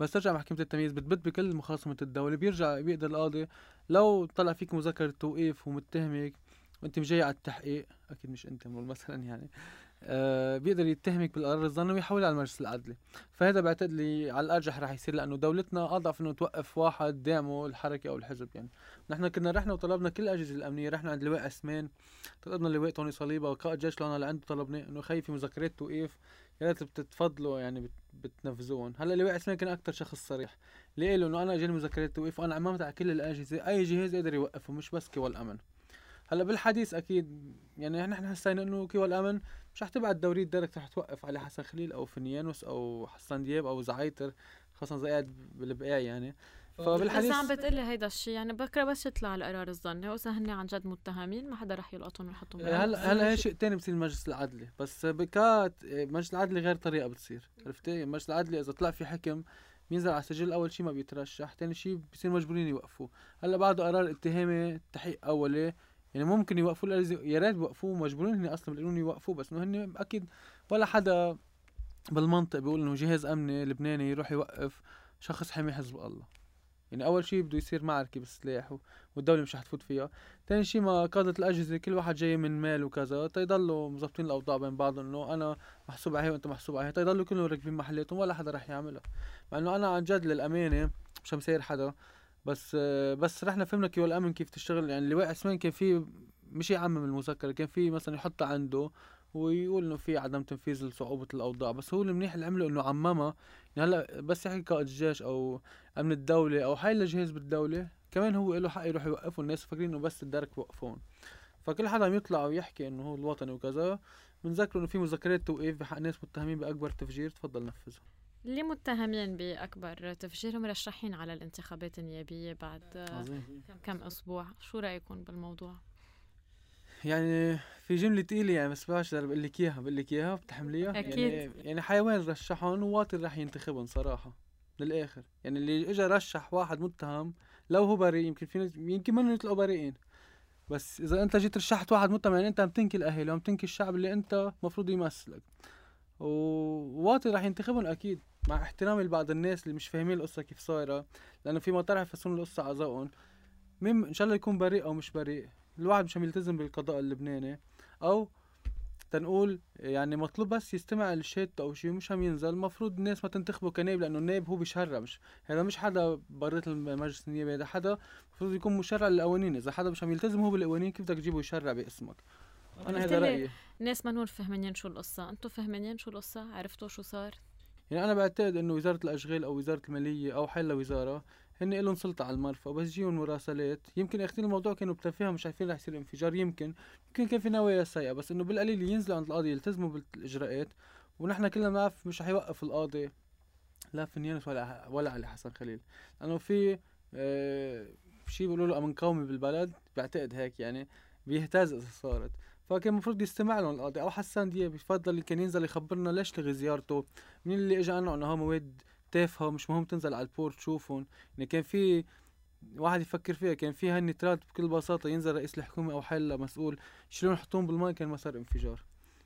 بس ترجع محكمة التمييز بتبت بكل مخاصمة الدولة بيرجع بيقدر القاضي لو طلع فيك مذكرة توقيف ومتهمك وانت مش جاي على التحقيق. أكيد مش أنت مثلا يعني. آه بيقدر يتهمك بالقرار الظني ويحولها على المجلس العدلي. فهذا بعتقد لي على الأرجح رح يصير لأنه دولتنا أضعف إنه توقف واحد دعمه الحركة أو الحزب يعني. نحن كنا رحنا وطلبنا كل الاجهزه الأمنية رحنا عند اللواء عثمان طلبنا اللواء توني صليبة وقائد جيش لنا لعنده طلبنا إنه خي في مذكرات توقيف يا ريت بتتفضلوا يعني بتنفذوهم هلأ اللواء عثمان كان أكثر شخص صريح. ليه؟ انه أنا اجاني مذكرات توقيف وأنا عممت على كل الاجهزه أي جهاز قدر يوقفه مش بس كيو الامن هلا بالحديث أكيد يعني نحن حسينا انه كيو الأمن مش رح تبعت دورية direct رح توقف علي حسن خليل أو فنيانوس أو حسن دياب أو زعيتر خاصة زي قاعد بالبقاع يعني. فبالحديث بس عم بتقلي هيدا الشيء يعني بكرة بس يطلع القرار الظني واذا هن عن جد متهمين ما حدا رح يلقطهم ويحطهم هلا هلا هي شيء ثاني بصير المجلس العدلي بس بكات المجلس العدلي غير طريقة بتصير عرفتي؟ المجلس العدلي إذا طلع في حكم بينزل على السجل أول شيء ما بيترشح ثاني شيء بصير مجبورين يوقفوه هلا بعده قرار اتهامي تحقيق اولي يعني ممكن يوقفوا يا ريت يوقفوه مجبورين هن أصلا بالقانون يوقفوه بس إنه هن أكيد ولا حدا بالمنطق بيقول إنه جهاز أمني لبناني يروح يوقف شخص حامي حزب الله. يعني أول شيء بده يصير معركة بالسلاح والدولة مش رح تفوت فيها. ثاني شيء ما قادة الأجهزة كل واحد جاي من مال وكذا تيضلوا مظبطين الأوضاع بين بعضهم إنه أنا محسوب عليه وأنت محسوب عليه تيضلوا كلهم راكبين محلاتهم ولا حدا رح يعملها. مع إنه أنا عن جد للأمانة مش مسير حدا. بس بس رحنا فهمنا كيف الامن كيف تشتغل يعني اللواء عثمان كان في مش يعمم المذكرة كان في مثلا يحطها عنده ويقول إنه في عدم تنفيذ لصعوبة الأوضاع بس هو المنيح اللي عمله إنه عممها يعني هلأ بس يحكي قائد الجيش أو أمن الدولة أو حي جهاز بالدولة كمان هو له حق يروح يوقفوا الناس فاكرين إنه بس الدرك بوقفون فكل حدا يطلع ويحكي إنه هو الوطني وكذا بنذكره إنه في مذكرات توقيف بحق ناس متهمين بأكبر تفجير. تفضل نفذها اللي متهمين بأكبر تفجير مرشحين على الانتخابات النيابية بعد عظيم. كم أسبوع. شو رأيكم بالموضوع؟ يعني في جملة تقيلة يعني بس بقدر بقول لك إياها بقول لك إياها بتحمليها. أكيد. يعني, يعني حيوان رشحهم وواطن رح ينتخبهم صراحة للآخر. يعني اللي اجى رشح واحد متهم لو هو بريء يمكن في يمكن منهم يطلعوا بريئين. بس إذا أنت جيت رشحت واحد متهم يعني أنت عم تنكي الأهل وعم تنكي الشعب اللي أنت مفروض يمثلك. وواطي رح ينتخبهم أكيد مع احترامي لبعض الناس اللي مش فاهمين القصة كيف صايرة لأنه في مطارح يفسرون القصة على ذوقهم مين إن شاء الله يكون بريء أو مش بريء الواحد مش عم يلتزم بالقضاء اللبناني. أو تنقول يعني مطلوب بس يستمع للشات أو شيء مش عم ينزل المفروض الناس ما تنتخبه كنائب لأنه النائب هو بيشرع مش هذا مش حدا بريت المجلس النيابي هذا حدا المفروض يكون مشرع للقوانين. إذا حدا مش عم يلتزم هو بالقوانين كيف بدك تجيبه يشرع باسمك؟ أنا هذا رأيي. الناس ما فهمانين شو القصة. أنتم فهمانين شو القصة؟ عرفتوا شو صار؟ يعني أنا بعتقد إنه وزارة الأشغال أو وزارة المالية أو حل وزاره هن لهم سلطة على المرفأ بس يجيهم مراسلات. يمكن اخذين الموضوع كانوا بتفاهم مش عارفين رح يصير انفجار. يمكن. يمكن كان في نوايا سيئة بس إنه بالقليل ينزلوا عند القاضي يلتزموا بالإجراءات ونحن كلنا بنعرف مش رح يوقف القاضي. لا فنيانس ولا ولا علي حسن خليل. لأنه في آه شيء بيقولوا له أمن قومي بالبلد. بعتقد هيك يعني. بيهتز إذا صارت. فكان المفروض يستمع لهم القاضي أو حسان دياب يفضل كان ينزل يخبرنا ليش لغي زيارته. مين اللي اجى عنه انه ها مواد تافهة ومش مهم تنزل على البورت تشوفهم يعني كان في واحد يفكر فيها كان في هالنترات بكل بساطة ينزل رئيس الحكومة أو حلا مسؤول. يشيلون يحطون بالماء؟ كان مسار انفجار.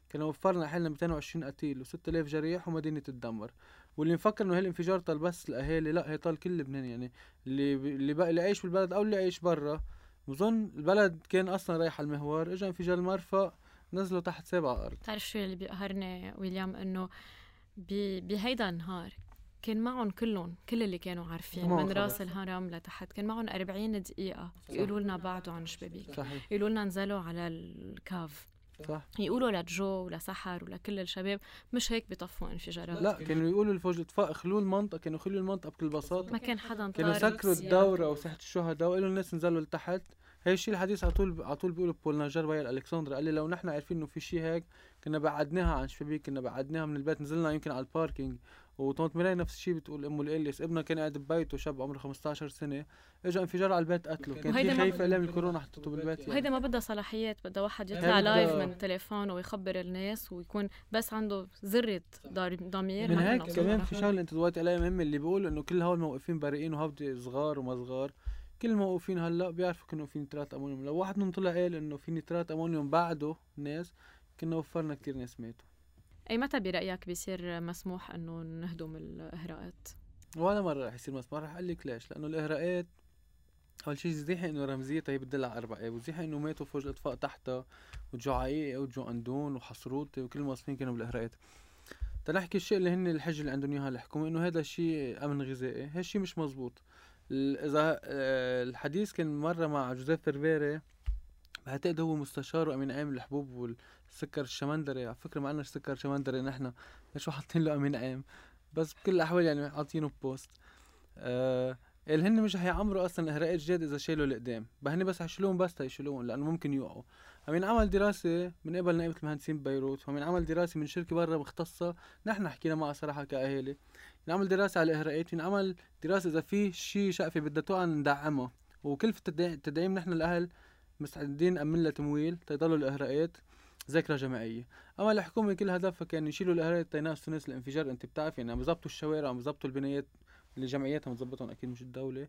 كانوا وفرنا حلنا 220 قتيل و6000 جريح ومدينة تدمر واللي مفكر إنه هالانفجار طال بس الأهالي لا هي طال كل لبنان يعني. اللي اللي بقى اللي عايش بالبلد أو اللي عايش برا. بظن البلد كان أصلا رايح على المهوار. اجى انفجار المرفأ نزلوا تحت سابع أرض. بتعرف شو اللي بيقهرني ويليام؟ إنه بهيدا النهار كان معهم كلهم كل اللي كانوا عارفين. من راس الهرم لتحت. كان معهم 40 دقيقة. يقولوا لنا بعدوا عن شبابيك. يقولوا لنا نزلوا على الكاف صح. يقولوا لجو ولسحر ولكل الشباب مش هيك بيطفوا انفجارات. لا كانوا يقولوا لفوج الاطفاء خلوا المنطقة كانوا يخلوا المنطقة بكل بساطة. ما كان حدا كانوا سكروا الدورة وساحة الشهداء وقالوا الناس نزلوا لتحت. هي الشيء الحديث على طول على طول بيقولوا بول نجار بي الكسندرا قال لي لو نحن عارفين إنه في شيء هيك كنا بعدناها عن شبابيك كنا بعدناها من البيت نزلنا يمكن على ال parking. وطنط ميراي نفس الشيء بتقول أم الياس ابنها كان قاعد ببيته شاب عمره 15 سنة اجى انفجار على البيت قتله. كان في خايفة إيام الكورونا حطته بالبيت يعني. وهيدا ما بدها صلاحيات بدها واحد يطلع live من تليفونه ويخبر الناس ويكون بس عنده ذره ضمير. من هيك كمان في شغلة انت دلوقتي عليها مهمة اللي بيقول إنه كل هول موقفين بريئين وهودي صغار وما صغار. كل الموقوفين هلأ بيعرفوا كأنه في نترات أمونيوم. لو واحد منهم طلع قال إنه في نترات أمونيوم بعده ناس كنا وفرنا كتير ناس ماتوا. أي متى برأيك بيصير مسموح إنه نهدم الإهراءات؟ ولا مرة رح يصير مسموح رح أقول لك ليش. لأنه الإهراءات أول شيء زيحة إنه رمزيتها هي بتدل على أربع أيام وزيحة إنه ماتوا فوج الأطفاء تحتها وجو عقيقة وجو اندون وحصروتي وكل المواصفين كانوا بالإهراءات. تنحكي الشيء اللي هن الحجة اللي عندهم إياها الحكومة إنه هذا الشيء أمن غذائي. هالشيء مش مزبوط. إذا آه، الحديث كان مرة مع جوزيف بربيري بعتقد هو مستشار وأمين عام الحبوب والسكر الشمندري على فكرة ما عندنا سكر شمندري نحن ليش حاطين له أمين عام بس بكل الأحوال يعني عاطينه بوست آه اللي هن مش حيعمروا أصلا اهراءات جداد إذا شالوا لقدام هن بس حيشيلوهم بس تيشيلوهم لأنه ممكن يوقعوا. عم عمل دراسة من قبل نائبة المهندسين ببيروت وعم عمل دراسة من شركة برا مختصة نحن حكينا معها صراحة كأهالي. نعمل دراسة على الإهراءات نعمل دراسة إذا في شيء شقفة بدها توقع ندعمها. وكلفة التدعيم نحن الأهل مستعدين نأمن لها تمويل تيضلوا الإهراءات ذاكرة جماعية. أما الحكومة كل هدفها كان يشيلوا الإهراءات تينقصوا ناس الانفجار أنت بتعرف يعني عم يظبطوا الشوارع عم يظبطوا البنايات اللي جمعياتها مظبطهم أكيد مش الدولة.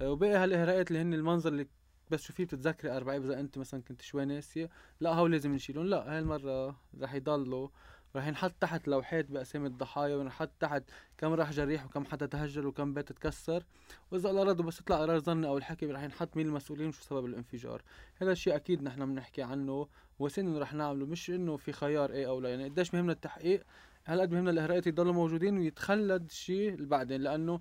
آه، وباقي هالإهراءات اللي هن المنظر اللي بس شوفيه بتتذكري أربعة إذا أنت مثلا كنت شوي ناسية؟ لا هو لازم نشيلهم. لا هاي المرة رح يضلوا راح ينحط تحت لوحات بأسامي الضحايا ونحط تحت كم راح جريح وكم حدا تهجر وكم بيت تكسر. وإذا الله رضوا بس يطلع قرار ظني أو الحكي راح ينحط مين المسؤولين وشو سبب الانفجار. هذا الشيء أكيد نحن بنحكي عنه. وسن رح نعمله مش إنه في خيار إيه أو لا. يعني قديش مهمنا التحقيق هالقد مهمنا الإهراءات يضلوا موجودين ويتخلد الشيء بعدين لأنه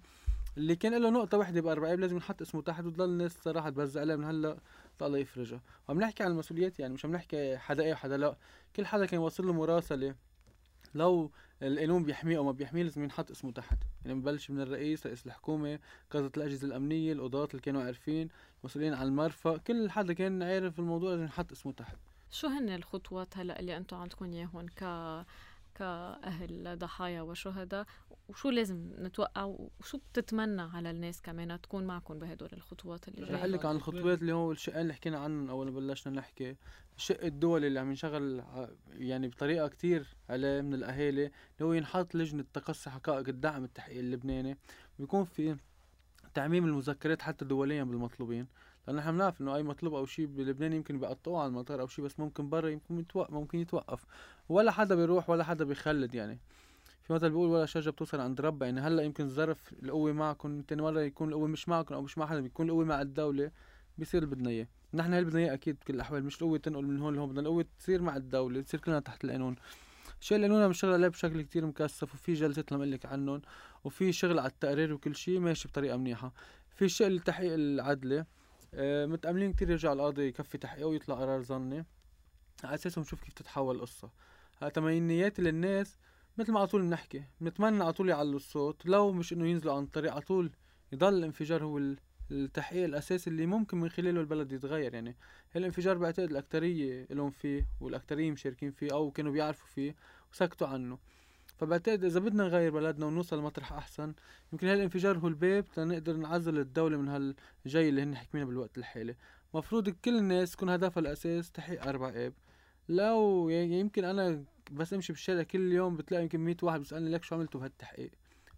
اللي كان له نقطة واحدة بأربعين لازم نحط اسمه تحت وتضل الناس صراحة تبزق عليه من هلأ الله يفرجها وعم نحكي عن المسؤوليات يعني مش عم نحكي حدا إيه وحدا لا. كل حدا كان واصل له مراسلة لو القانون بيحميه أو ما بيحميه لازم ينحط اسمه تحت. يعني ببلش من الرئيس رئيس الحكومة قاده الأجهزة الأمنية القضاة اللي كانوا عارفين مسؤولين عن المرفأ كل حدا كان عارف الموضوع لازم ينحط اسمه تحت. شو هن الخطوات هلأ اللي أنتم عندكم اياهم ك كأهل ضحايا وشهداء وشو لازم نتوقع؟ وشو بتتمنى على الناس كمان تكون معكم بهدول الخطوات اللي جاية؟ رح لك عن الخطوات اللي هو الشقين اللي حكينا عنهم أول ما بلشنا نحكي. الشق الدولي اللي عم ينشغل يعني بطريقة كتير عليه من الأهالي اللي هو ينحط لجنة تقصي حقائق الدعم التحقيق اللبناني. ويكون في تعميم المذكرات حتى دوليا بالمطلوبين. لأنه نحن بنعرف إنه أي مطلوب أو شيء بلبنان يمكن بيقطعوه على المطار أو شيء بس ممكن برا يمكن يتوقف ممكن يتوقف. ولا حدا بيروح ولا حدا بيخلد يعني. في مثل بيقول ولا شجرة بتوصل عند ربها. يعني هلأ يمكن ظرف القوه معكم ثاني مرة يكون القوه مش معكم أو مش مع حدا بيكون القوه مع الدولة بيصير اللي بدنا اياه نحن اللي بدنا اياه أكيد بكل الأحوال مش القوة تنقل من هون لهون بدنا القوة تصير مع الدولة تصير كلنا تحت القانون. الشيء اللي عم نشتغل عليه بشكل كتير مكثف وفي جلسات لما لك عنهم وفي شغل على التقرير وكل شيء ماشي بطريقة منيحة. في شيء التحقيق العدلي آه، متأملين كتير يرجع القاضي يكفي تحقيقه ويطلع قرار ظني. على اساسه نشوف كيف تتحول القصة. تمنيات للناس مثل ما على طول بنحكي. بنتمنى على طول يعلوا الصوت. لو مش إنه ينزلوا عن طريق على طول يضل الانفجار هو التحقيق الأساسي اللي ممكن من خلاله البلد يتغير. يعني الانفجار بعتقد الأكترية لهم فيه والأكترية مشاركين فيه أو كانوا بيعرفوا فيه وسكتوا عنه. فبعتقد إذا بدنا نغير بلدنا ونوصل لمطرح أحسن يمكن هالانفجار هو الباب تنقدر نعزل الدولة من هالجاي اللي هن حكمينا بالوقت الحالي. مفروض كل الناس يكون هدفها الأساس تحقيق أربع آب. لو يعني يمكن أنا بس أمشي بالشارع كل يوم بتلاقي يمكن 100 واحد بيسألني لك شو عملتوا بهالتحقيق؟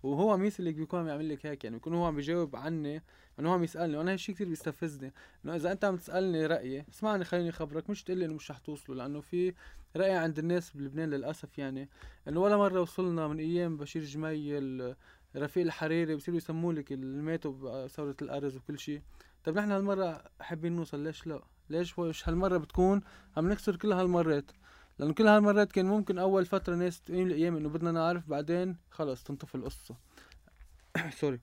وهو عم يسألك بيكون عم يعمل لك هيك يعني بيكون هو عم بيجاوب عني إنه هو عم يسألني وأنا هالشيء كثير بيستفزني. إنه إذا أنت عم تسألني رأيي اسمعني خليني أخبرك مش تقول لي إنه مش رح توصلوا لأنه في راي عند الناس بلبنان للأسف يعني إنه ولا مرة وصلنا من أيام بشير جميل رفيق الحريري بصيروا يسموا لك اللي ماتوا بثورة الأرز وكل شيء. طيب نحن هالمرة حابين نوصل ليش لا؟ ليش وش هالمرة بتكون؟ عم نكسر كل هالمرات. لأنه كل هالمرات كان ممكن أول فترة ناس تقيم الأيام إنه بدنا نعرف بعدين خلص تنطفي القصة. سوري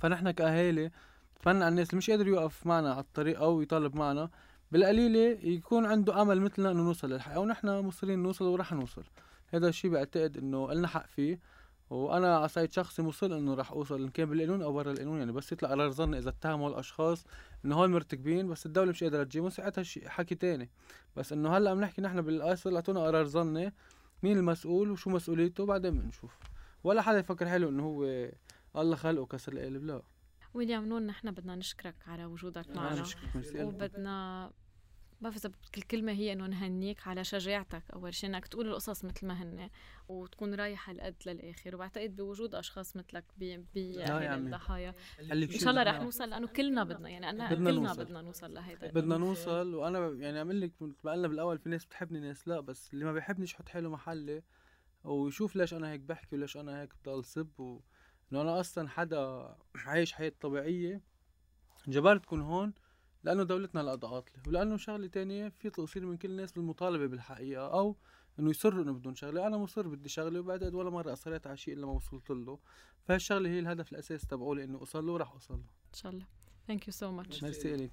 فنحن كأهالي بتمنى على الناس اللي مش قادر يوقف معنا على الطريق أو يطالب معنا بالقليلة يكون عنده أمل مثلنا إنه نوصل للحق ونحن مصرين نوصل ورح نوصل. هذا الشيء بعتقد إنه لنا حق فيه وأنا على صعيد شخصي مصر إنه راح أوصل إن كان بالقانون أو برا القانون يعني بس يطلع قرار ظن إذا اتهموا الأشخاص إنه هول مرتكبين بس الدولة مش قادرة تجيبهم. ساعتها حكي تاني. بس إنه هلأ عم نحكي نحن بالاصل اعطونا قرار ظني مين المسؤول وشو مسؤوليته بعدين بنشوف. ولا حدا يفكر حلو إنه هو الله خلقه كسر القلب لا. ويليام نون نحن بدنا نشكرك على وجودك معنا. وبدنا بعرف اذا الكلمة هي إنه نهنيك على شجاعتك. أول شيء إنك تقول القصص مثل ما هن وتكون رايح القد للآخر. وبعتقد بوجود أشخاص مثلك بالضحايا إن شاء الله رح نوصل لأنه كلنا بدنا يعني أنا بدنا كلنا نوصل. بدنا نوصل لهيدا. بدنا نوصل وأنا يعني عم لك مثل ما قلنا بالأول في ناس بتحبني ناس لا بس اللي ما بيحبنيش يحط حاله محلي. ويشوف ليش أنا هيك بحكي وليش أنا هيك بضل سب و... انه أنا أصلا حدا عايش حياة طبيعية جبرت كون هون لأنه دولتنا لقطعت لي ولأنه شغلة تانية في تقصير من كل الناس بالمطالبة بالحقيقة أو إنه يصروا إنه بدهم شغلة. أنا مصر بدي شغلة وبعدين ولا مرة اصريت على شيء إلا ما وصلت له. فهالشغلة هي الهدف الأساسي تبعولي إنه اوصل له وراح اوصل له إن شاء الله. thank you so much merci الك